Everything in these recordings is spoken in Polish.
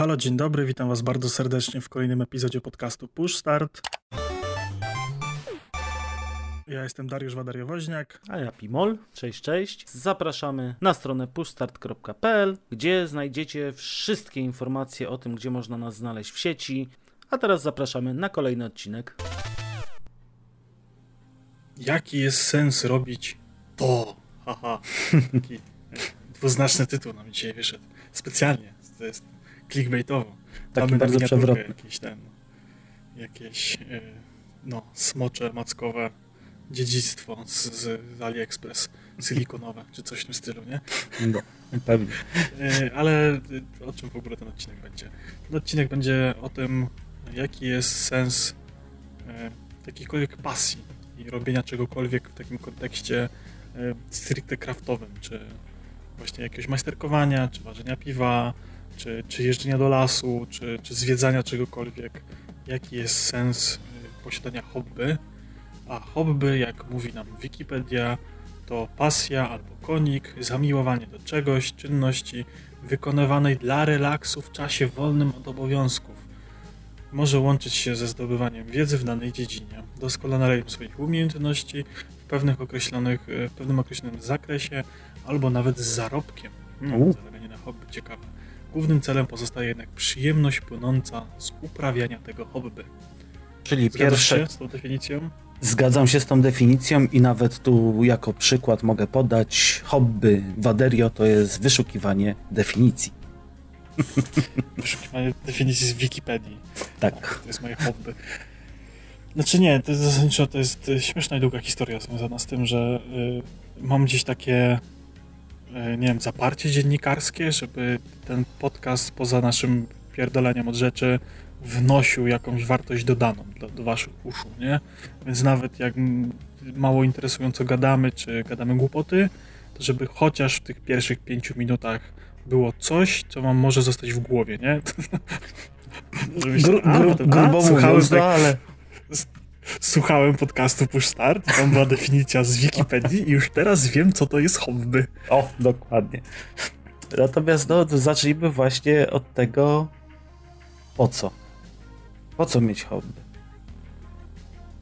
halo, dzień dobry, witam was bardzo serdecznie w kolejnym epizodzie podcastu Push Start. Ja jestem Dariusz Wadariowoźniak. A ja Pimol. Cześć, cześć. Zapraszamy na stronę pushstart.pl, gdzie znajdziecie wszystkie informacje o tym, gdzie można nas znaleźć w sieci. A teraz zapraszamy na kolejny odcinek. Jaki jest sens robić to? Haha. Taki dwuznaczny tytuł nam dzisiaj wyszedł. Specjalnie. To jest clickbaitowo. Taki bardzo przewrotny. Jakieś ten, jakieś yy, no, smocze mackowe dziedzictwo z, z AliExpress silikonowe, czy coś w tym stylu, nie? No, pewnie. Yy, ale yy, o czym w ogóle ten odcinek będzie? Ten odcinek będzie o tym, jaki jest sens jakiejkolwiek pasji i robienia czegokolwiek w takim kontekście stricte craftowym, czy właśnie jakiegoś majsterkowania, czy ważenia piwa, czy, czy jeżdżenia do lasu, czy, czy zwiedzania czegokolwiek. Jaki jest sens yy, posiadania hobby? A hobby, jak mówi nam Wikipedia, to pasja albo konik, zamiłowanie do czegoś, czynności wykonywanej dla relaksu w czasie wolnym od obowiązków. Może łączyć się ze zdobywaniem wiedzy w danej dziedzinie, doskonaleniem swoich umiejętności w pewnych określonych, e, w pewnym określonym zakresie, albo nawet z zarobkiem. U. zarabianie na hobby ciekawe. Głównym celem pozostaje jednak przyjemność płynąca z uprawiania tego hobby. Czyli Zgadzasz pierwsze. się z tą definicją? Zgadzam się z tą definicją i nawet tu jako przykład mogę podać hobby Waderio to jest wyszukiwanie definicji. Wyszukiwanie definicji z Wikipedii. Tak. To jest moje hobby. Znaczy nie, to jest zasadniczo to jest śmieszna i długa historia związana z tym, że y, mam gdzieś takie, nie wiem, zaparcie dziennikarskie, żeby ten podcast poza naszym pierdoleniem od rzeczy wnosił jakąś wartość dodaną do, do waszych uszu, nie? Więc nawet jak mało interesująco gadamy, czy gadamy głupoty, to żeby chociaż w tych pierwszych pięciu minutach było coś, co wam może zostać w głowie, nie? Gru, a, gru, a, grubo słuchałem mówiąc, tak- no ale Słuchałem podcastu Push Start, tam była definicja z Wikipedii i już teraz wiem, co to jest hobby. O, dokładnie. Natomiast no, zacznijmy właśnie od tego, po co? Po co mieć hobby?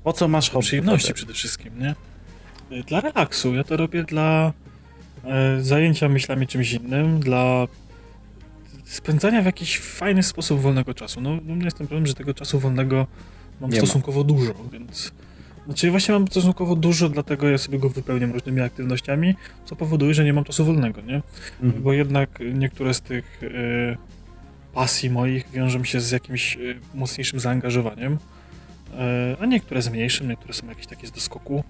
Po co masz hobby? Przyjemności przede wszystkim, nie? Y, Dla relaksu. Ja to robię dla e, zajęcia myślami czymś innym, dla spędzania w jakiś fajny sposób wolnego czasu. No, u mnie jest ten problem, że tego czasu wolnego mam Nie ma. stosunkowo dużo, więc... Znaczy właśnie mam stosunkowo dużo, dlatego ja sobie go wypełniam różnymi aktywnościami, co powoduje, że nie mam czasu wolnego, nie? Mhm. bo jednak niektóre z tych y, pasji moich wiążą się z jakimś y, mocniejszym zaangażowaniem, y, a niektóre z mniejszym, niektóre są jakieś takie z doskoku.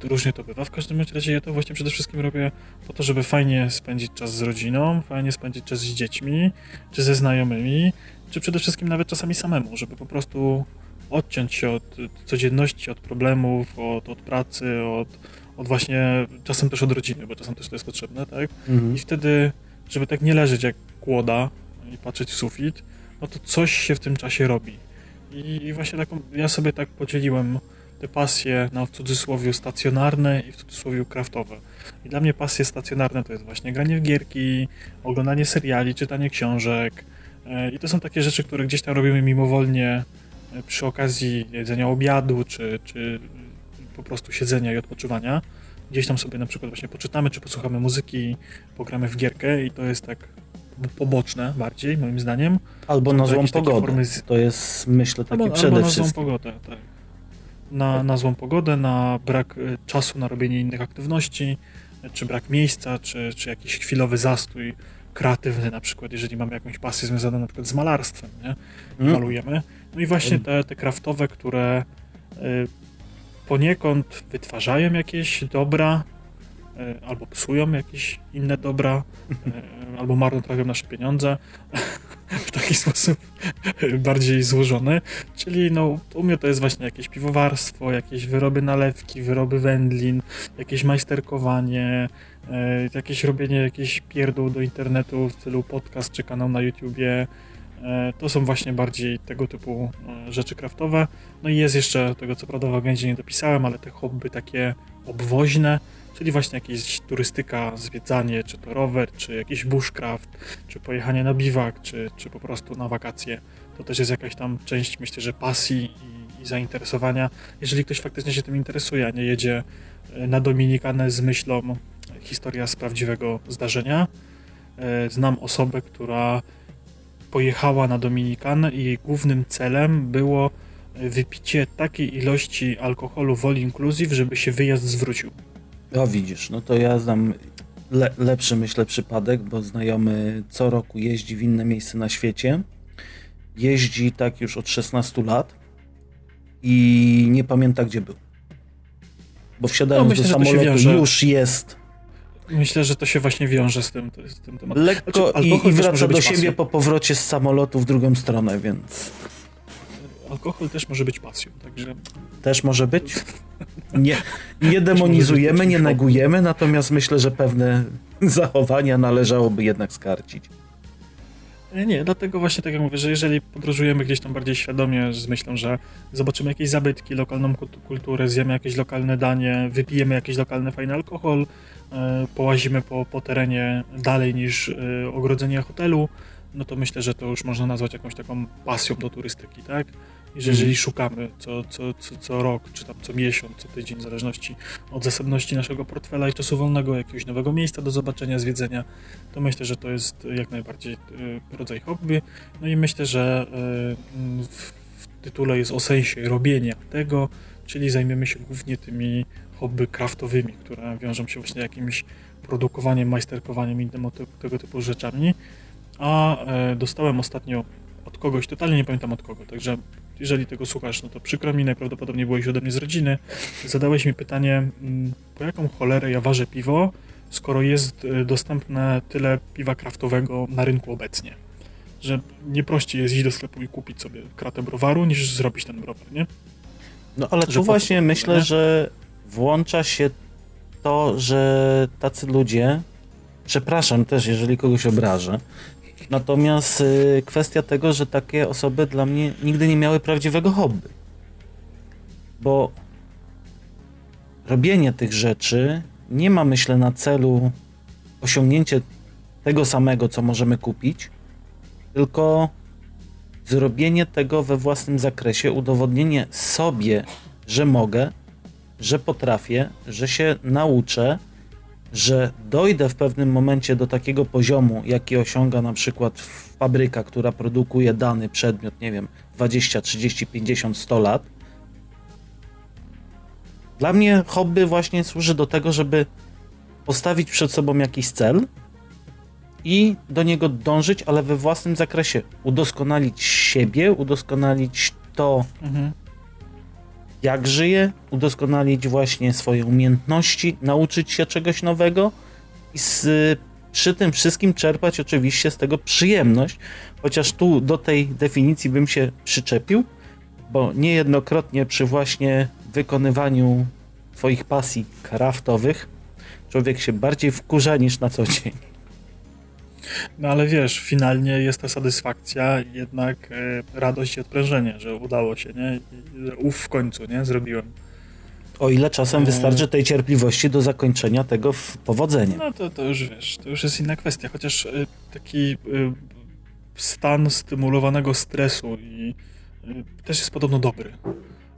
To Różnie to bywa. W każdym razie ja to właśnie przede wszystkim robię po to, żeby fajnie spędzić czas z rodziną, fajnie spędzić czas z dziećmi, czy ze znajomymi, czy przede wszystkim nawet czasami samemu, żeby po prostu odciąć się od codzienności, od problemów, od, od pracy, od, od właśnie czasem też od rodziny, bo czasem też to jest potrzebne, tak? Mhm. I wtedy, żeby tak nie leżeć jak kłoda i patrzeć w sufit, no to coś się w tym czasie robi. I, właśnie taką, ja sobie tak podzieliłem te pasje na w cudzysłowie stacjonarne i w cudzysłowie kraftowe. I dla mnie pasje stacjonarne to jest właśnie granie w gierki, oglądanie seriali, czytanie książek. E, I to są takie rzeczy, które gdzieś tam robimy mimowolnie e, przy okazji jedzenia obiadu, czy, czy po prostu siedzenia i odpoczywania gdzieś tam sobie na przykład właśnie poczytamy, czy posłuchamy muzyki, pogramy w gierkę i to jest tak poboczne bardziej, moim zdaniem. Albo na złą pogodę. z- To jest, myślę, takie Albo, przede albo na złą wszystkim. pogodę, tak. Na, na złą pogodę, na brak y, czasu na robienie innych aktywności, czy brak miejsca, czy, czy jakiś chwilowy zastój kreatywny na przykład, jeżeli mamy jakąś pasję związaną na przykład z malarstwem, nie? Mm. malujemy. No i właśnie te, te kraftowe, które y, poniekąd wytwarzają jakieś dobra, y, albo psują jakieś inne dobra, y, albo marnotrawią nasze pieniądze w taki sposób bardziej złożony. Czyli no, u mnie to jest właśnie jakieś piwowarstwo, jakieś wyroby nalewki, wyroby wędlin, jakieś majsterkowanie, jakieś robienie jakichś pierdół do internetu w stylu podcast czy kanał na YouTubie, To są właśnie bardziej tego typu e, rzeczy kraftowe. No i jest jeszcze tego, co prawda w agendzie nie dopisałem, ale te hobby takie obwoźne, czyli właśnie jakieś turystyka, zwiedzanie, czy to rower, czy jakiś bushcraft, czy pojechanie na biwak, czy, czy po prostu na wakacje. To też jest jakaś tam część, myślę, że pasji i, i zainteresowania. Jeżeli ktoś faktycznie się tym interesuje, a nie jedzie e, na Dominikanę z myślą historia z prawdziwego zdarzenia. E, znam osobę, która pojechała na Dominikanę i jej głównym celem było wypicie takiej ilości alkoholu w all inclusive, żeby się wyjazd zwrócił. O widzisz, no to ja znam le lepszy myślę przypadek, bo znajomy co roku jeździ w inne miejsce na świecie. Jeździ tak już od 16 lat i nie pamięta gdzie był. Bo wsiadając no, myślę, do samolotu już jest Myślę, że to się właśnie wiąże z tym, z tym tematem. Lekko znaczy, i, i wraca do siebie pasją. po powrocie z samolotu w drugą stronę, więc... Alkohol też może być pasją, także... Też może być? Nie, nie demonizujemy, nie negujemy, natomiast myślę, że pewne zachowania należałoby jednak skarcić. Nie, nie, dlatego właśnie tak jak mówię, że jeżeli podróżujemy gdzieś tam bardziej świadomie, z myślą, że zobaczymy jakieś zabytki, lokalną kulturę, zjemy jakieś lokalne danie, wypijemy jakiś lokalny fajny alkohol, e, połazimy po, po terenie dalej niż e, ogrodzenie hotelu, no to myślę, że to już można nazwać jakąś taką pasją do turystyki, tak? Jeżeli mhm. szukamy co, co, co, co rok, czy tam co miesiąc, co tydzień, w zależności od zasobności naszego portfela i czasu wolnego, jakiegoś nowego miejsca do zobaczenia, zwiedzenia, to myślę, że to jest jak najbardziej y, rodzaj hobby. No i myślę, że y, w tytule jest o sensie robienia tego, czyli zajmiemy się głównie tymi hobby craftowymi, które wiążą się właśnie jakimś produkowaniem, majsterkowaniem i tego, typu rzeczami. A e, dostałem ostatnio od kogoś, totalnie nie pamiętam od kogo, także jeżeli tego słuchasz, no to przykro mi, najprawdopodobniej byłeś ode mnie z rodziny. Zadałeś mi pytanie, mm, po jaką cholerę ja ważę piwo, skoro jest y, dostępne tyle piwa kraftowego na rynku obecnie. Że nie prościej jest iść do sklepu i kupić sobie kratę browaru, niż zrobić ten browar, nie? No ale że tu właśnie myślę, nie? że włącza się to, że tacy ludzie, przepraszam też, jeżeli kogoś obrażę, Natomiast y, kwestia tego, że takie osoby dla mnie nigdy nie miały prawdziwego hobby. Bo robienie tych rzeczy nie ma, myślę, na celu osiągnięcie tego samego, co możemy kupić, tylko zrobienie tego we własnym zakresie, udowodnienie sobie, że mogę, że potrafię, że się nauczę że dojdę w pewnym momencie do takiego poziomu, jaki osiąga na przykład fabryka, która produkuje dany przedmiot, nie wiem, 20, 30, 50, 100 lat. Dla mnie hobby właśnie służy do tego, żeby postawić przed sobą jakiś cel i do niego dążyć, ale we własnym zakresie. Udoskonalić siebie, udoskonalić to, mhm jak żyje, udoskonalić właśnie swoje umiejętności, nauczyć się czegoś nowego i z, przy tym wszystkim czerpać oczywiście z tego przyjemność, chociaż tu do tej definicji bym się przyczepił, bo niejednokrotnie przy właśnie wykonywaniu twoich pasji kraftowych człowiek się bardziej wkurza niż na co dzień. No ale wiesz, finalnie jest ta satysfakcja, jednak e, radość i odprężenie, że udało się, nie? Uf w końcu, nie? Zrobiłem. O ile czasem e... wystarczy tej cierpliwości do zakończenia tego w powodzeniu. No to, to już wiesz, to już jest inna kwestia, chociaż e, taki e, stan stymulowanego stresu i też jest podobno dobry.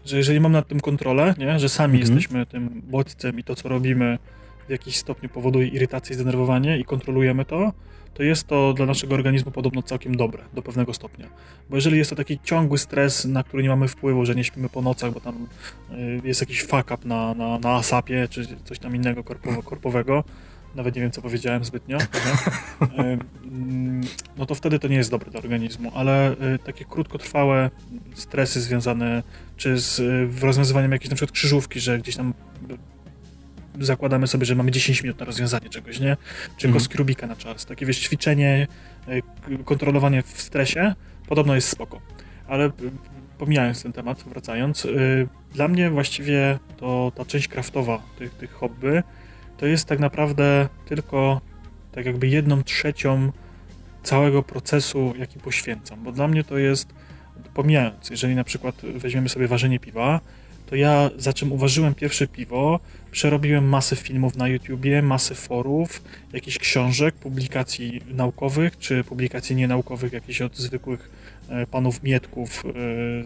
Że jeżeli mam nad tym kontrolę, nie? że sami mhm. jesteśmy tym bodźcem i to, co robimy w jakiś stopniu powoduje irytację i zdenerwowanie i kontrolujemy to, to jest to dla naszego organizmu podobno całkiem dobre do pewnego stopnia. Bo jeżeli jest to taki ciągły stres, na który nie mamy wpływu, że nie śpimy po nocach, bo tam y, jest jakiś fuck up na, na, na asapie czy coś tam innego korpowo, korpowego, nawet nie wiem co powiedziałem zbytnio, y, no to wtedy to nie jest dobre dla organizmu, ale y, takie krótkotrwałe stresy związane czy z rozwiązywaniem jakiejś na przykład krzyżówki, że gdzieś tam zakładamy sobie, że mamy 10 minut na rozwiązanie czegoś, nie? Czy mhm. kostki Rubika na czas. Takie wiesz, ćwiczenie, e, kontrolowanie w stresie podobno jest spoko. Ale e, pomijając ten temat, wracając, e, dla mnie właściwie to ta część kraftowa tych, tych hobby to jest tak naprawdę tylko tak jakby jedną trzecią całego procesu, jaki poświęcam. Bo dla mnie to jest, pomijając, jeżeli na przykład weźmiemy sobie ważenie piwa, to ja za czym uważyłem pierwsze piwo, przerobiłem masę filmów na YouTubie, masę forów, jakichś książek, publikacji naukowych, czy publikacji nienaukowych, jakichś od zwykłych e, panów Mietków e,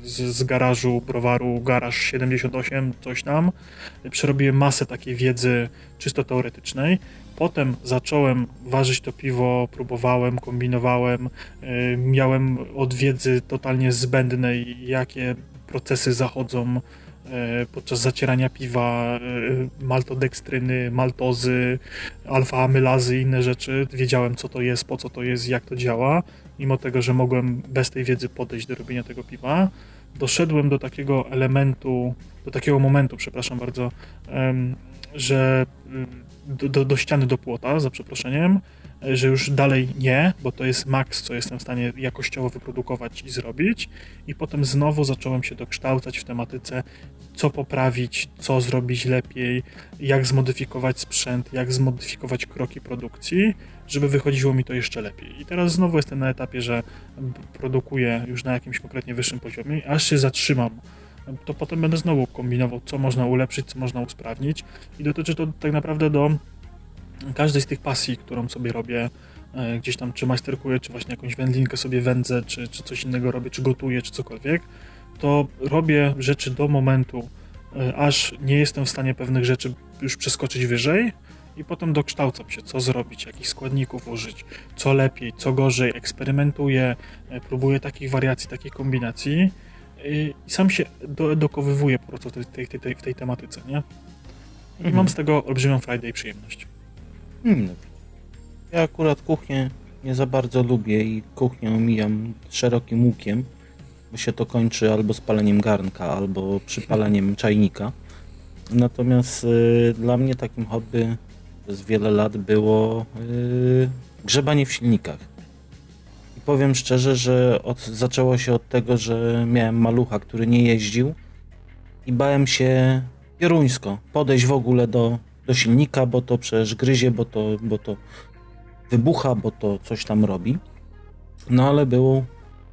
z, z garażu browaru Garaż 78, coś tam. Przerobiłem masę takiej wiedzy czysto teoretycznej. Potem zacząłem ważyć to piwo, próbowałem, kombinowałem, e, miałem od wiedzy totalnie zbędnej, jakie procesy zachodzą podczas zacierania piwa, e, maltodekstryny, maltozy, alfa-amylazy i inne rzeczy. Wiedziałem, co to jest, po co to jest, jak to działa, mimo tego, że mogłem bez tej wiedzy podejść do robienia tego piwa. Doszedłem do takiego elementu, do takiego momentu, przepraszam bardzo, że do, do, do ściany do płota, za przeproszeniem, że już dalej nie, bo to jest maks, co jestem w stanie jakościowo wyprodukować i zrobić. I potem znowu zacząłem się dokształcać w tematyce, co poprawić, co zrobić lepiej, jak zmodyfikować sprzęt, jak zmodyfikować kroki produkcji, żeby wychodziło mi to jeszcze lepiej. I teraz znowu jestem na etapie, że produkuję już na jakimś konkretnie wyższym poziomie, aż się zatrzymam to potem będę znowu kombinował, co można ulepszyć, co można usprawnić. I dotyczy to tak naprawdę do każdej z tych pasji, którą sobie robię, e, gdzieś tam czy majsterkuję, czy właśnie jakąś wędlinkę sobie wędzę, czy, czy coś innego robię, czy gotuję, czy cokolwiek, to robię rzeczy do momentu, e, aż nie jestem w stanie pewnych rzeczy już przeskoczyć wyżej i potem dokształcam się, co zrobić, jakich składników użyć, co lepiej, co gorzej, eksperymentuję, e, próbuję takich wariacji, takich kombinacji i sam się dokowywuję po prostu w tej, tej, tej, w tej tematyce, nie? I mhm. mam z tego olbrzymią frajdę i przyjemność. Hmm. Ja akurat kuchnię nie za bardzo lubię i kuchnię omijam szerokim łukiem, bo się to kończy albo spaleniem garnka, albo przypaleniem czajnika. Natomiast y, dla mnie takim hobby przez wiele lat było y, grzebanie w silnikach. Powiem szczerze, że od, zaczęło się od tego, że miałem malucha, który nie jeździł i bałem się pieruńsko podejść w ogóle do do silnika, bo to przecież gryzie, bo to, bo to wybucha, bo to coś tam robi. No ale był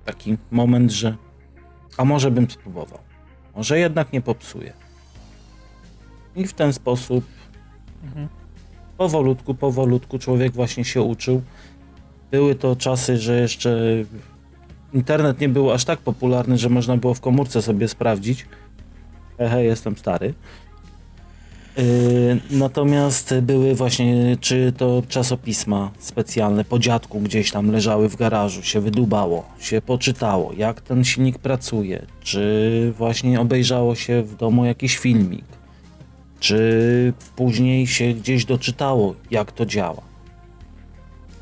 taki moment, że a może bym spróbował. Może jednak nie popsuje. I w ten sposób mhm. powolutku, powolutku człowiek właśnie się uczył. Były to czasy, że jeszcze internet nie był aż tak popularny, że można było w komórce sobie sprawdzić. Hehe, jestem stary. Y, natomiast były właśnie, czy to czasopisma specjalne po dziadku gdzieś tam leżały w garażu, się wydubało, się poczytało, jak ten silnik pracuje, czy właśnie obejrzało się w domu jakiś filmik, czy później się gdzieś doczytało, jak to działa.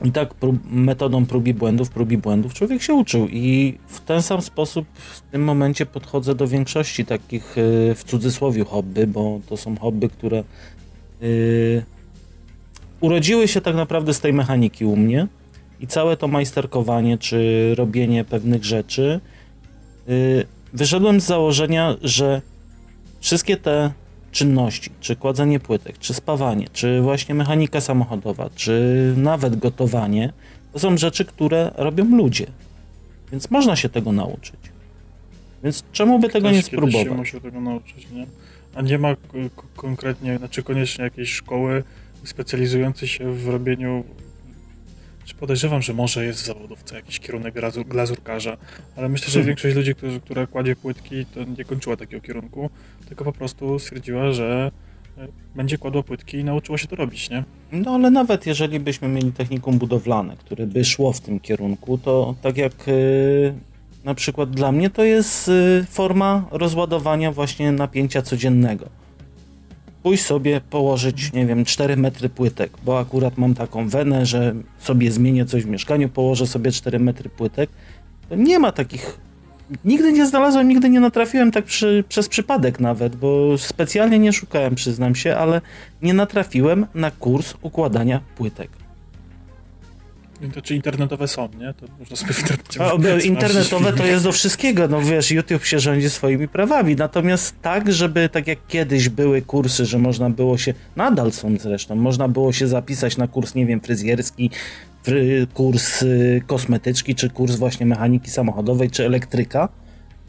I tak prób, metodą prób i błędów, prób i błędów człowiek się uczył. I w ten sam sposób w tym momencie podchodzę do większości takich y, w cudzysłowie hobby, bo to są hobby, które yy, urodziły się tak naprawdę z tej mechaniki u mnie. I całe to majsterkowanie czy robienie pewnych rzeczy yy, wyszedłem z założenia, że wszystkie te czynności, czy kładzenie płytek, czy spawanie, czy właśnie mechanika samochodowa, czy nawet gotowanie, to są rzeczy, które robią ludzie. Więc można się tego nauczyć. Więc czemu by tego nie spróbować? Się musi tego nauczyć, nie? A nie ma konkretnie, znaczy koniecznie jakiejś szkoły specjalizującej się w robieniu podejrzewam, że może jest w zawodowce jakiś kierunek glazurkarza, ale myślę, że hmm. większość ludzi, którzy, która kładzie płytki, to nie kończyła takiego kierunku, tylko po prostu stwierdziła, że e, będzie kładła płytki i nauczyła się to robić, nie? No ale nawet jeżeli byśmy mieli technikum budowlane, które by szło w tym kierunku, to tak jak yy, na przykład dla mnie to jest yy, forma rozładowania właśnie napięcia codziennego pójść sobie położyć, nie wiem, 4 metry płytek, bo akurat mam taką wenę, że sobie zmienię coś w mieszkaniu, położę sobie 4 metry płytek, to nie ma takich. Nigdy nie znalazłem, nigdy nie natrafiłem tak przy, przez przypadek nawet, bo specjalnie nie szukałem, przyznam się, ale nie natrafiłem na kurs układania płytek. To czy internetowe są, nie? To można sobie w internecie Internetowe to jest do wszystkiego, no wiesz, YouTube się rządzi swoimi prawami, natomiast tak, żeby tak jak kiedyś były kursy, że można było się, nadal są zresztą, można było się zapisać na kurs, nie wiem, fryzjerski, kurs y, kosmetyczki, czy kurs właśnie mechaniki samochodowej, czy elektryka,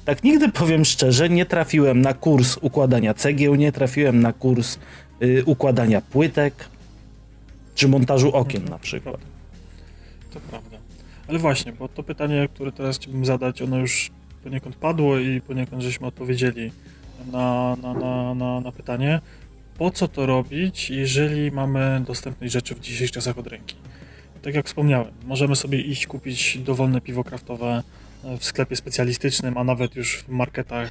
tak nigdy powiem szczerze, nie trafiłem na kurs układania cegieł, nie trafiłem na kurs y, układania płytek, czy montażu okien na przykład. To prawda. Ale właśnie, bo to pytanie, które teraz chciałbym zadać, ono już poniekąd padło i poniekąd żeśmy odpowiedzieli na, na, na, na, na pytanie, po co to robić, jeżeli mamy dostępność rzeczy w dzisiejszych czasach od ręki. Tak jak wspomniałem, możemy sobie iść kupić dowolne piwo kraftowe w sklepie specjalistycznym, a nawet już w marketach,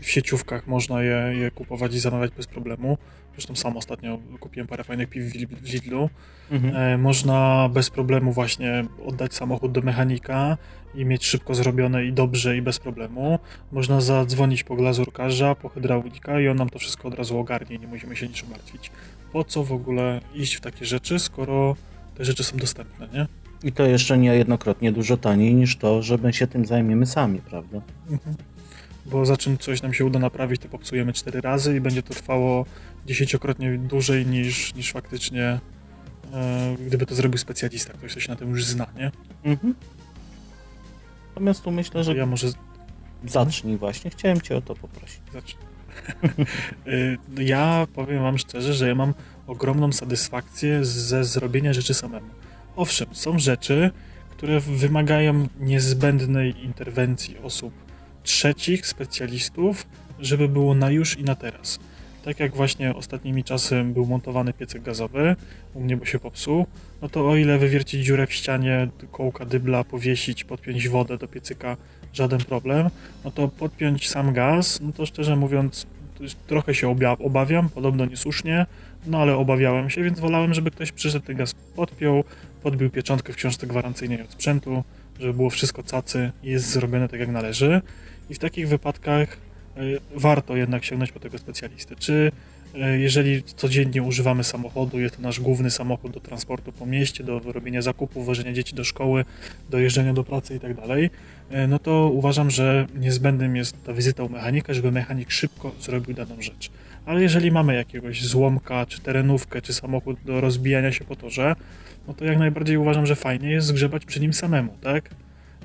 w sieciówkach można je, je kupować i zamawiać bez problemu. Zresztą sam ostatnio kupiłem parę fajnych piw w Lidlu. Mhm. E, można bez problemu właśnie oddać samochód do mechanika i mieć szybko zrobione i dobrze i bez problemu. Można zadzwonić po glazurkarza, po hydraulika i on nam to wszystko od razu ogarnie, nie musimy się niczym martwić. Po co w ogóle iść w takie rzeczy, skoro te rzeczy są dostępne, nie? I to jeszcze niejednokrotnie dużo taniej niż to, że my się tym zajmiemy sami, prawda? Mhm. Bo za czym coś nam się uda naprawić, to popsujemy cztery razy i będzie to trwało dziesięciokrotnie dłużej niż, niż faktycznie e, gdyby to zrobił specjalista, ktoś, kto się na tym już zna, nie? Mhm. Natomiast tu myślę, że... Ja może... Zacznij właśnie, chciałem cię o to poprosić. Zacznij. E, ja powiem wam szczerze, że ja mam ogromną satysfakcję ze zrobienia rzeczy samemu. Owszem, są rzeczy, które wymagają niezbędnej interwencji osób trzecich, specjalistów, żeby było na już i na teraz. Tak jak właśnie ostatnimi czasy był montowany piecek gazowy, u mnie bo się popsuł, no to o ile wywiercić dziurę w ścianie, kołka dybla, powiesić, podpiąć wodę do piecyka, żaden problem, no to podpiąć sam gaz, no to szczerze mówiąc, trochę się obawiam, podobno niesłusznie, no ale obawiałem się, więc wolałem, żeby ktoś przyszedł ten gaz podpiął, podbił pieczątkę w książce gwarancyjnej od sprzętu, żeby było wszystko cacy i jest zrobione tak jak należy. I w takich wypadkach y, warto jednak sięgnąć po tego specjalisty. Czy y, jeżeli codziennie używamy samochodu, jest to nasz główny samochód do transportu po mieście, do robienia zakupów, wożenia dzieci do szkoły, do jeżdżenia do pracy i tak y, no to uważam, że niezbędnym jest ta wizyta u mechanika, żeby mechanik szybko zrobił daną rzecz ale jeżeli mamy jakiegoś złomka, czy terenówkę, czy samochód do rozbijania się po torze, no to jak najbardziej uważam, że fajnie jest zgrzebać przy nim samemu, tak?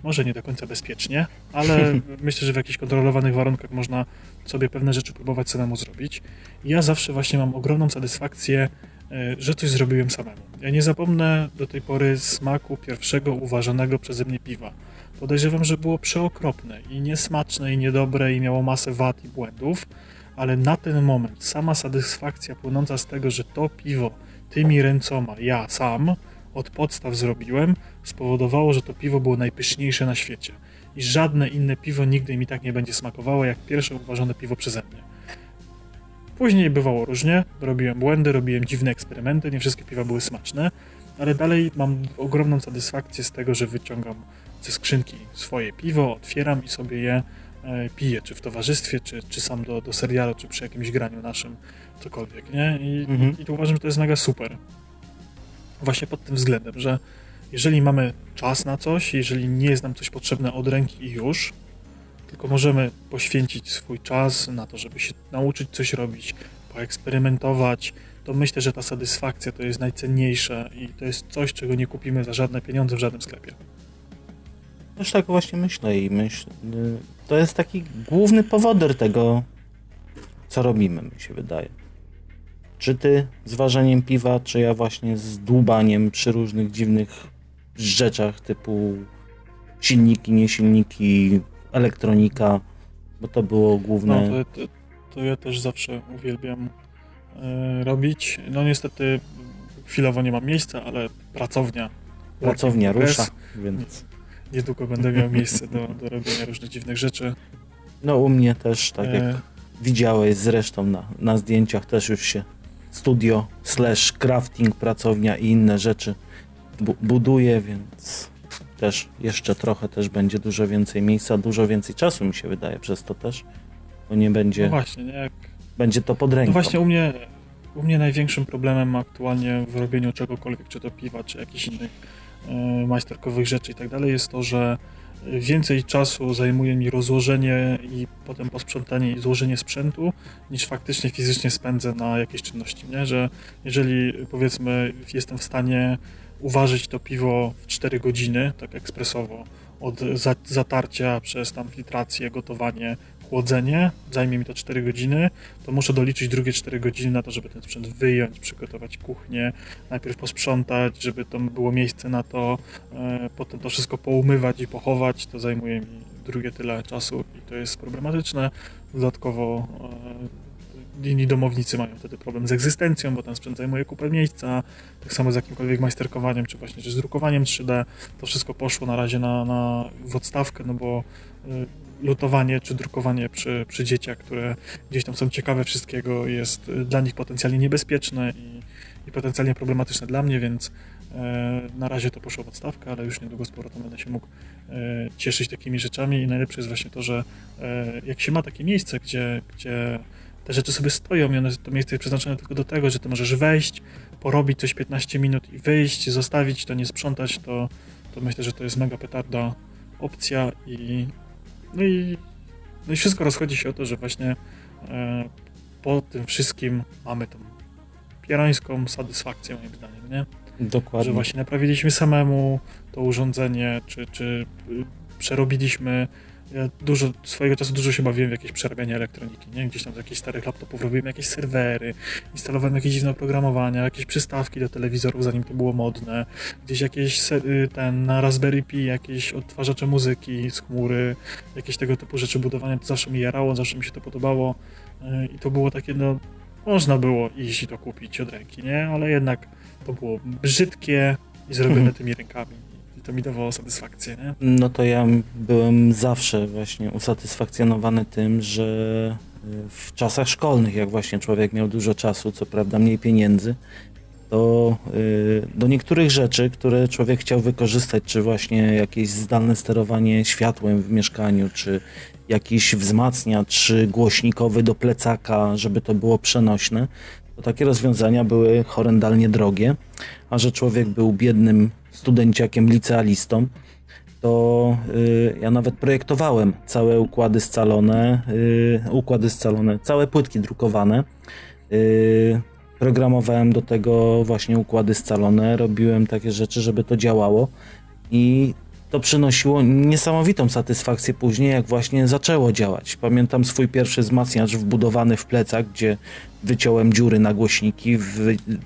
Może nie do końca bezpiecznie, ale myślę, że w jakichś kontrolowanych warunkach można sobie pewne rzeczy próbować samemu zrobić. ja zawsze właśnie mam ogromną satysfakcję, e, że coś zrobiłem samemu. Ja nie zapomnę do tej pory smaku pierwszego uważanego przeze mnie piwa. Podejrzewam, że było przeokropne i niesmaczne i niedobre i miało masę wad i błędów, ale na ten moment sama satysfakcja płynąca z tego, że to piwo tymi ręcoma ja sam od podstaw zrobiłem, spowodowało, że to piwo było najpyszniejsze na świecie. I żadne inne piwo nigdy mi tak nie będzie smakowało, jak pierwsze uważane piwo przeze mnie. Później bywało różnie, robiłem błędy, robiłem dziwne eksperymenty, nie wszystkie piwa były smaczne, ale dalej mam ogromną satysfakcję z tego, że wyciągam ze skrzynki swoje piwo, otwieram i sobie je E, pije, czy w towarzystwie, czy, czy sam do, do serialu, czy przy jakimś graniu naszym, cokolwiek, nie? I, mhm. i to uważam, że to jest mega super. Właśnie pod tym względem, że jeżeli mamy czas na coś, jeżeli nie jest nam coś potrzebne od ręki i już, tylko możemy poświęcić swój czas na to, żeby się nauczyć coś robić, poeksperymentować, to myślę, że ta satysfakcja to jest najcenniejsze i to jest coś, czego nie kupimy za żadne pieniądze w żadnym sklepie. Też tak właśnie myślę i myślę, to jest taki główny powoder tego, co robimy, mi się wydaje. Czy ty z ważeniem piwa, czy ja właśnie z dłubaniem przy różnych dziwnych rzeczach typu silniki, niesilniki, elektronika, bo to było główne. No, to, to, to ja też zawsze uwielbiam e, robić. No niestety chwilowo nie mam miejsca, ale pracownia. Pracownia rusza, więc niedługo będę miał miejsce do, do robienia różnych dziwnych rzeczy. No u mnie też, tak jak e... widziałeś zresztą na, na zdjęciach, też już się studio slash crafting, pracownia i inne rzeczy bu buduje, więc też jeszcze trochę też będzie dużo więcej miejsca, dużo więcej czasu mi się wydaje przez to też, bo nie będzie... No właśnie, nie? Jak... Będzie to pod ręką. No właśnie u mnie, u mnie największym problemem aktualnie w robieniu czegokolwiek, czy to piwa, czy jakichś innych E, majsterkowych rzeczy i tak dalej, jest to, że więcej czasu zajmuje mi rozłożenie i potem posprzątanie i złożenie sprzętu, niż faktycznie fizycznie spędzę na jakieś czynności, nie? Że jeżeli powiedzmy jestem w stanie uważać to piwo w 4 godziny, tak ekspresowo, od za, zatarcia przez tam filtrację, gotowanie, chłodzenie, zajmie mi to 4 godziny, to muszę doliczyć drugie 4 godziny na to, żeby ten sprzęt wyjąć, przygotować kuchnię, najpierw posprzątać, żeby tam było miejsce na to, e, potem to wszystko poumywać i pochować, to zajmuje mi drugie tyle czasu i to jest problematyczne. Dodatkowo e, inni domownicy mają wtedy problem z egzystencją, bo ten sprzęt zajmuje kupę miejsca, tak samo z jakimkolwiek majsterkowaniem, czy właśnie czy z drukowaniem 3D. To wszystko poszło na razie na, na w odstawkę, no bo e, lutowanie czy drukowanie przy, przy dzieciach, które gdzieś tam są ciekawe wszystkiego, jest y, dla nich potencjalnie niebezpieczne i, i potencjalnie problematyczne dla mnie, więc e, na razie to poszło w odstawkę, ale już niedługo z powrotem będę się mógł e, cieszyć takimi rzeczami i najlepsze jest właśnie to, że e, jak się ma takie miejsce, gdzie, gdzie te rzeczy sobie stoją i one, to miejsce jest przeznaczone tylko do tego, że ty możesz wejść, porobić coś 15 minut i wyjść, zostawić to, nie sprzątać, to, to myślę, że to jest mega petarda opcja i no i, no i wszystko rozchodzi się o to, że właśnie e, po tym wszystkim mamy tą pierańską satysfakcję, moim zdaniem, nie? Dokładnie. Że właśnie naprawiliśmy samemu to urządzenie, czy, czy przerobiliśmy ja dużo, swojego czasu dużo się bawiłem w jakieś przerabianie elektroniki, nie? Gdzieś tam z jakichś starych laptopów robiłem jakieś serwery, instalowałem jakieś dziwne oprogramowania, jakieś przystawki do telewizorów, zanim to było modne, gdzieś jakieś y, ten, na Raspberry Pi jakieś odtwarzacze muzyki z chmury, jakieś tego typu rzeczy budowania, to zawsze mi jarało, zawsze mi się to podobało y, i to było takie, no, można było iść i to kupić od ręki, nie? Ale jednak to było brzydkie i zrobione mhm. tymi rękami to mi dawało satysfakcję, nie? No to ja byłem zawsze właśnie usatysfakcjonowany tym, że y, w czasach szkolnych, jak właśnie człowiek miał dużo czasu, co prawda mniej pieniędzy, to y, do niektórych rzeczy, które człowiek chciał wykorzystać, czy właśnie jakieś zdalne sterowanie światłem w mieszkaniu, czy jakiś wzmacniacz głośnikowy do plecaka, żeby to było przenośne, to takie rozwiązania były horrendalnie drogie, a że człowiek był biednym studenciakiem, licealistą, to y, ja nawet projektowałem całe układy scalone, y, układy scalone, całe płytki drukowane. Y, programowałem do tego właśnie układy scalone, robiłem takie rzeczy, żeby to działało i to przynosiło niesamowitą satysfakcję później, jak właśnie zaczęło działać. Pamiętam swój pierwszy wzmacniacz wbudowany w plecach, gdzie wyciąłem dziury na głośniki,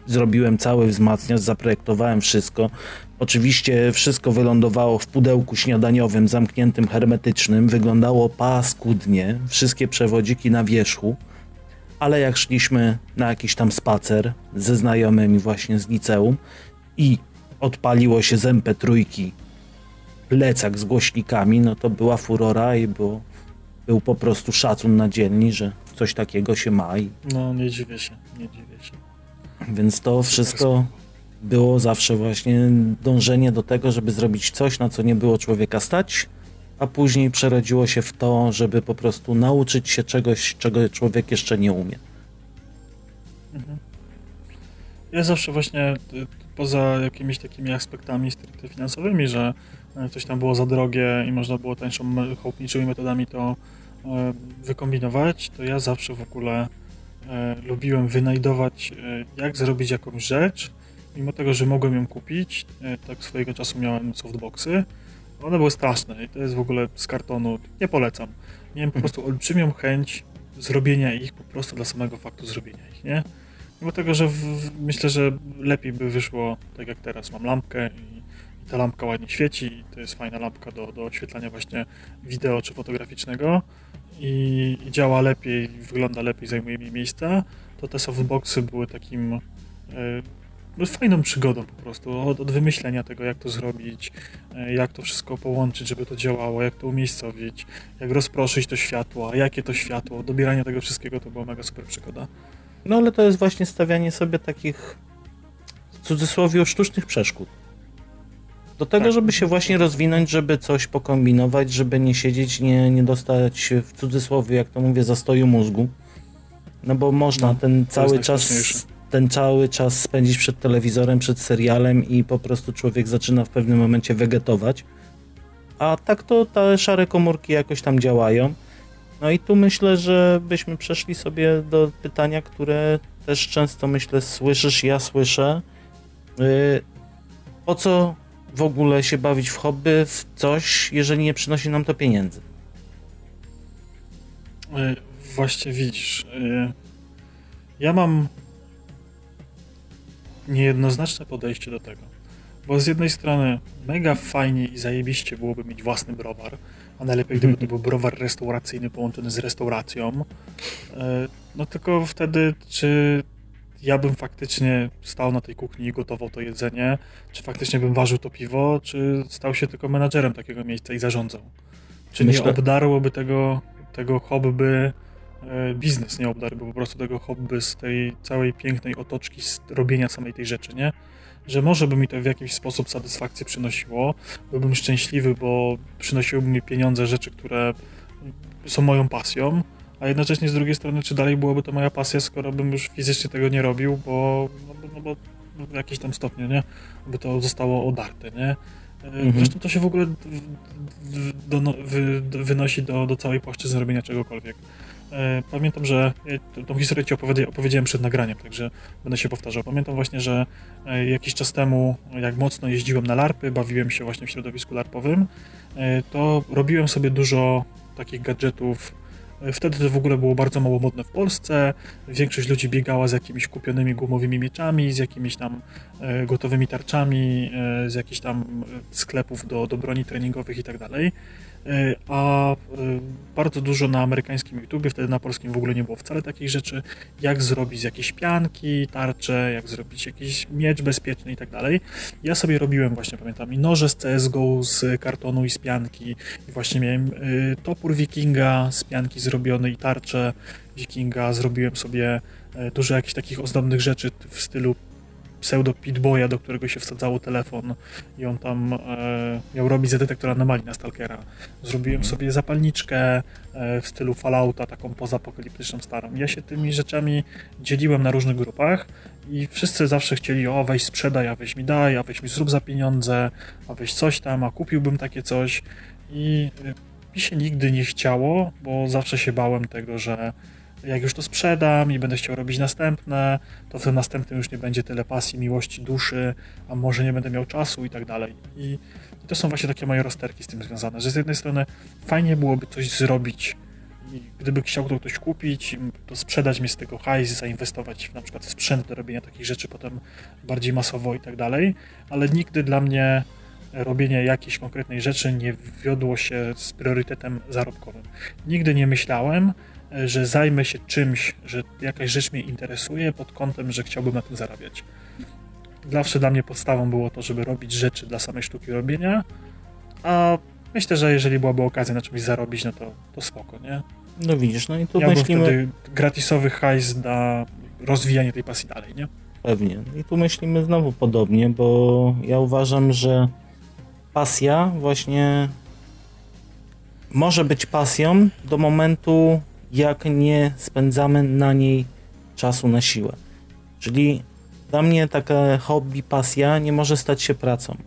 zrobiłem cały wzmacniacz, zaprojektowałem wszystko. Oczywiście wszystko wylądowało w pudełku śniadaniowym, zamkniętym hermetycznym, wyglądało paskudnie, wszystkie przewodziki na wierzchu, ale jak szliśmy na jakiś tam spacer ze znajomymi właśnie z liceum i odpaliło się z MP3 plecak z głośnikami, no to była furora i było, był po prostu szacun na dzielni, że coś takiego się ma. I... No, nie dziwię się, nie dziwię się. Więc to wszystko było zawsze właśnie dążenie do tego, żeby zrobić coś, na co nie było człowieka stać, a później przerodziło się w to, żeby po prostu nauczyć się czegoś, czego człowiek jeszcze nie umie. Mhm. Ja zawsze właśnie y, poza jakimiś takimi aspektami stricte finansowymi, że coś tam było za drogie i można było tańszą, chłopniczymi metodami to e, wykombinować, to ja zawsze w ogóle e, lubiłem wynajdować, jak zrobić jakąś rzecz, mimo tego, że mogłem ją kupić, tak swojego czasu miałem softboxy, one były straszne i to jest w ogóle z kartonu, nie polecam. Miałem po mhm. prostu olbrzymią chęć zrobienia ich po prostu dla samego faktu zrobienia ich, nie? Mimo tego, że w, myślę, że lepiej by wyszło tak jak teraz. Mam lampkę i ta lampka ładnie świeci to jest fajna lampka do, do oświetlania właśnie wideo czy fotograficznego i, działa lepiej, wygląda lepiej, zajmuje mniej miejsca, to te softboxy były takim no, fajną przygodą po prostu, od, od, wymyślenia tego, jak to zrobić, e, jak to wszystko połączyć, żeby to działało, jak to umiejscowić, jak rozproszyć to światło, jakie to światło, dobieranie tego wszystkiego, to była mega super przygoda. No ale to jest właśnie stawianie sobie takich w cudzysłowie sztucznych przeszkód. Do tego, tak. żeby się właśnie rozwinąć, żeby coś pokombinować, żeby nie siedzieć, nie, nie dostać w cudzysłowie, jak to mówię, zastoju mózgu. No bo można no, ten cały czas ten cały czas spędzić przed telewizorem, przed serialem i po prostu człowiek zaczyna w pewnym momencie wegetować. A tak to te szare komórki jakoś tam działają. No i tu myślę, że byśmy przeszli sobie do pytania, które też często myślę słyszysz, ja słyszę. Yy, po co w ogóle się bawić w hobby, w coś, jeżeli nie przynosi nam to pieniędzy? E, właśnie widzisz. E, ja mam niejednoznaczne podejście do tego. Bo z jednej strony mega fajnie i zajebiście byłoby mieć własny browar, a najlepiej gdyby to był browar restauracyjny połączony z restauracją. E, no tylko wtedy, czy ja bym faktycznie stał na tej kuchni i gotował to jedzenie, czy faktycznie bym ważył to piwo, czy stał się tylko menadżerem takiego miejsca i zarządzał. Czy Myślę... nie obdarłoby tego, tego hobby e, biznes, nie obdarłby po prostu tego hobby z tej całej pięknej otoczki z robienia samej tej rzeczy, nie? Że może by mi to w jakiś sposób satysfakcję przynosiło, byłbym szczęśliwy, bo przynosiłyby mi pieniądze, rzeczy, które są moją pasją, a jednocześnie z drugiej strony, czy dalej byłoby to moja pasja, skoro bym już fizycznie tego nie robił, bo, no, bo, no bo w jakimś tam stopniu, nie? By to zostało odarte, nie? E, mhm. Zresztą to się w ogóle do, do, wy, wynosi do, do całej płaszczyzny robienia czegokolwiek. E, pamiętam, że ja tą historię ci opowiedziałem przed nagraniem, także będę się powtarzał. Pamiętam właśnie, że e, jakiś czas temu, jak mocno jeździłem na larpy, bawiłem się właśnie w środowisku larpowym, to robiłem sobie dużo takich gadżetów Wtedy to w ogóle było bardzo mało modne w Polsce. Większość ludzi biegała z jakimiś kupionymi gumowymi mieczami, z jakimiś tam e, gotowymi tarczami, e, z jakichś tam sklepów do, do broni treningowych i tak dalej. E, a e, bardzo dużo na amerykańskim YouTubie, wtedy na polskim w ogóle nie było wcale takich rzeczy, jak zrobić jakieś pianki, tarcze, jak zrobić jakiś miecz bezpieczny i tak dalej. Ja sobie robiłem właśnie, pamiętam, i noże z CSGO z kartonu i z pianki i właśnie miałem e, topór wikinga z pianki zrobiony i tarczę wikinga, zrobiłem sobie dużo jakichś takich ozdobnych rzeczy w stylu pseudo Pitboya, do którego się wsadzało telefon i on tam e, miał robić za detektor anomalii na Stalkera. Zrobiłem sobie zapalniczkę e, w stylu Fallouta, taką pozapokaliptyczną starą. Ja się tymi rzeczami dzieliłem na różnych grupach i wszyscy zawsze chcieli, o weź sprzedaj, a weź mi daj, a weź mi zrób za pieniądze, a weź coś tam, a kupiłbym takie coś i e, mi się nigdy nie chciało, bo zawsze się bałem tego, że jak już to sprzedam i będę chciał robić następne, to w tym następnym już nie będzie tyle pasji, miłości, duszy, a może nie będę miał czasu i tak dalej. I, to są właśnie takie moje rozterki z tym związane, że z jednej strony fajnie byłoby coś zrobić i gdyby chciał to ktoś kupić, to sprzedać mi z tego hajs, zainwestować w, na przykład w sprzęt do robienia takich rzeczy potem bardziej masowo i tak dalej, ale nigdy dla mnie robienie jakiejś konkretnej rzeczy nie wiodło się z priorytetem zarobkowym. Nigdy nie myślałem, że zajmę się czymś, że jakaś rzecz mnie interesuje pod kątem, że chciałbym na tym zarabiać. Zawsze dla mnie podstawą było to, żeby robić rzeczy dla samej sztuki robienia, a myślę, że jeżeli byłaby okazja na czymś zarobić, no to, to spoko, nie? No widzisz, no i tu Miałbym myślimy... wtedy gratisowy hajs na rozwijanie tej pasji dalej, nie? Pewnie. I tu myślimy znowu podobnie, bo ja uważam, że pasja właśnie może być pasją do momentu, jak nie spędzamy na niej czasu na siłę. Czyli dla mnie taka hobby, pasja nie może stać się pracą.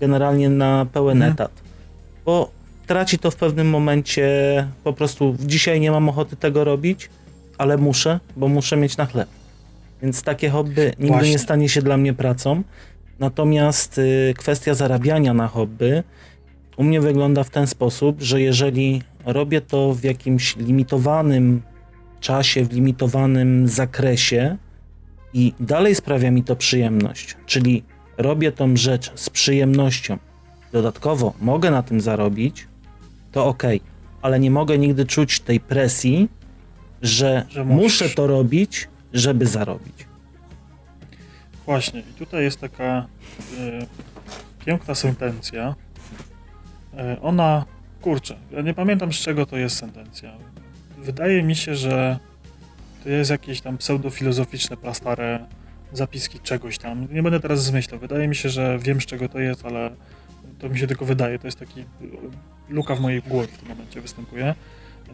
Generalnie na pełen mhm. etat. Bo traci to w pewnym momencie po prostu dzisiaj nie mam ochoty tego robić, ale muszę, bo muszę mieć na chleb. Więc takie hobby nigdy Właśnie. nie stanie się dla mnie pracą. Natomiast y, kwestia zarabiania na hobby u mnie wygląda w ten sposób, że jeżeli robię to w jakimś limitowanym czasie, w limitowanym zakresie i dalej sprawia mi to przyjemność, czyli robię tą rzecz z przyjemnością, dodatkowo mogę na tym zarobić, to ok, ale nie mogę nigdy czuć tej presji, że, że muszę to robić, żeby zarobić. Właśnie, i tutaj jest taka y, piękna sentencja. Y, ona Kurczę, ja nie pamiętam z czego to jest sentencja. Wydaje mi się, że to jest jakieś tam pseudofilozoficzne, plastare zapiski czegoś tam. Nie będę teraz zmyślał. Wydaje mi się, że wiem z czego to jest, ale to mi się tylko wydaje. To jest taki luka w mojej głowie w tym momencie występuje,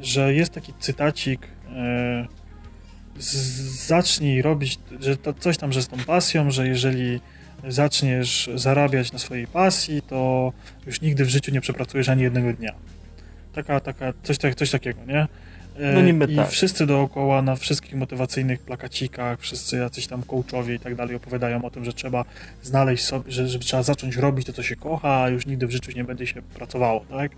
że jest taki cytacik e, zacznij robić, że to coś tam, że z tą pasją, że jeżeli zaczniesz zarabiać na swojej pasji, to już nigdy w życiu nie przepracujesz ani jednego dnia. Taka, taka, coś, coś takiego, nie? E, No niby I tak. wszyscy dookoła na wszystkich motywacyjnych plakacikach, wszyscy jacyś tam coachowie i tak dalej opowiadają o tym, że trzeba znaleźć sobie, że, że trzeba zacząć robić to, co się kocha, a już nigdy w życiu nie będzie się pracowało, tak?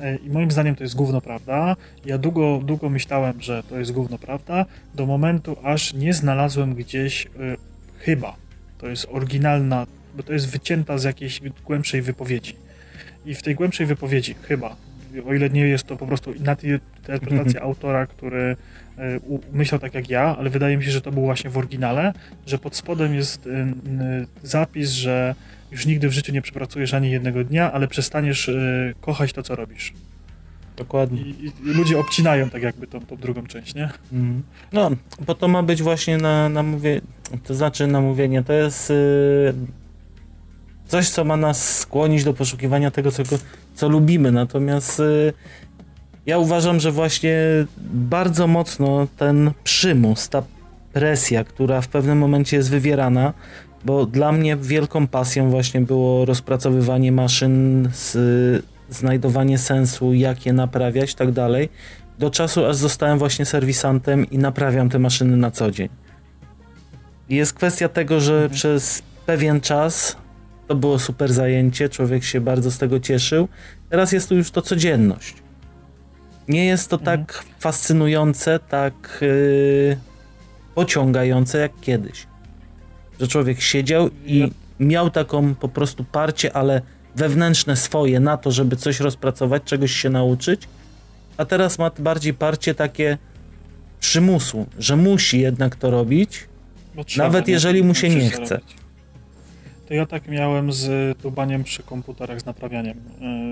E, I moim zdaniem to jest gówno prawda. Ja długo, długo myślałem, że to jest gówno prawda, do momentu aż nie znalazłem gdzieś, y, chyba, to jest oryginalna, bo to jest wycięta z jakiejś głębszej wypowiedzi. I w tej głębszej wypowiedzi, chyba, o ile nie jest to po prostu interpretacja autora, który u- myślał tak jak ja, ale wydaje mi się, że to było właśnie w oryginale, że pod spodem jest y, zapis, że już nigdy w życiu nie przepracujesz ani jednego dnia, ale przestaniesz y, kochać to, co robisz. Dokładnie. I, i ludzie obcinają tak jakby tą, tą drugą część, nie? Mhm. No, bo to ma być właśnie na, na mówię, to znaczy namówienie, to jest y, coś, co ma nas skłonić do poszukiwania tego, co, co lubimy, natomiast y, ja uważam, że właśnie bardzo mocno ten przymus, ta presja, która w pewnym momencie jest wywierana, bo dla mnie wielką pasją właśnie było rozpracowywanie maszyn, z, znajdowanie sensu, jak je naprawiać, tak dalej do czasu, aż zostałem właśnie serwisantem i naprawiam te maszyny na co dzień. I Jest kwestia tego, że Mhm. przez pewien czas to było super zajęcie, człowiek się bardzo z tego cieszył. Teraz jest tu już to codzienność. Nie jest to Mhm. tak fascynujące, tak yy, pociągające jak kiedyś. Że człowiek siedział i miał taką po prostu parcie, ale wewnętrzne swoje na to, żeby coś rozpracować, czegoś się nauczyć, a teraz ma bardziej parcie takie przymusu, że musi jednak to robić. Trzeba, Nawet jeżeli mu się nie chce. To ja tak miałem z tubaniem przy komputerach, z naprawianiem.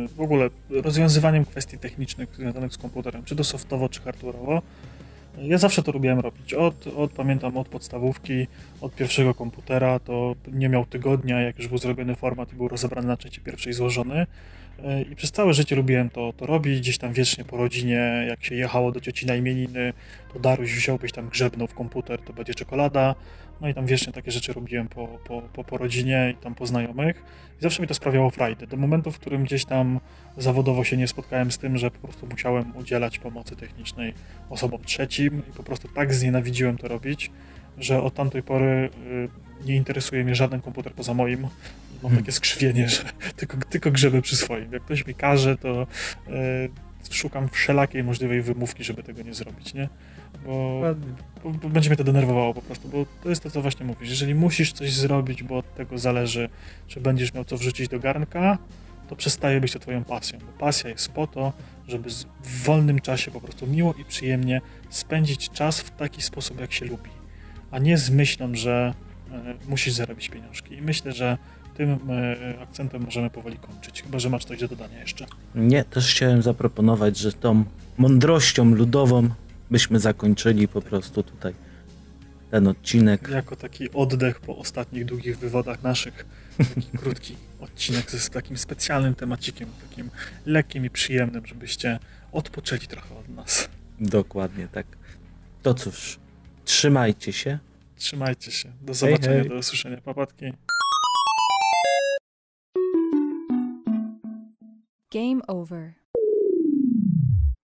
Yy, W ogóle rozwiązywaniem kwestii technicznych związanych z komputerem, czy to softowo, czy hardware'owo. Ja zawsze to lubiłem robić. Od, od, pamiętam, od podstawówki, od pierwszego komputera, to nie miał tygodnia, jak już był zrobiony format i był rozebrany na części pierwszej złożony. Yy, I przez całe życie lubiłem to, to robić, gdzieś tam wiecznie po rodzinie, jak się jechało do cioci na imieniny, to Daruś wziąłbyś tam grzebnął w komputer, to będzie czekolada. No i tam wiecznie takie rzeczy robiłem po, po, po, po rodzinie i tam po znajomych. I zawsze mi to sprawiało frajdę. Do momentu, w którym gdzieś tam zawodowo się nie spotkałem z tym, że po prostu musiałem udzielać pomocy technicznej osobom trzecim i po prostu tak znienawidziłem to robić, że od tamtej pory y, nie interesuje mnie żaden komputer poza moim. Mam Hmm. takie skrzywienie, że tylko, tylko grzeby przy swoim. Jak ktoś mi każe, to y, szukam wszelakiej możliwej wymówki, żeby tego nie zrobić, nie? Bo bo, bo będzie mnie to denerwowało po prostu, bo to jest to, co właśnie mówisz. Jeżeli musisz coś zrobić, bo od tego zależy, czy będziesz miał co wrzucić do garnka, to przestaje być to twoją pasją. Bo pasja jest po to, żeby w wolnym czasie po prostu miło i przyjemnie spędzić czas w taki sposób, jak się lubi. A nie z myślą, że e, musisz zarobić pieniążki. I myślę, że tym e, akcentem możemy powoli kończyć. Chyba, że masz coś do dodania jeszcze. Nie, też chciałem zaproponować, że tą mądrością ludową byśmy zakończyli po prostu tutaj ten odcinek. Jako taki oddech po ostatnich długich wywodach naszych, taki krótki odcinek z takim specjalnym temacikiem, takim lekkim i przyjemnym, żebyście odpoczęli trochę od nas. Dokładnie tak. To cóż, trzymajcie się. Trzymajcie się. Do zobaczenia, hej. do usłyszenia. Papatki. Game over.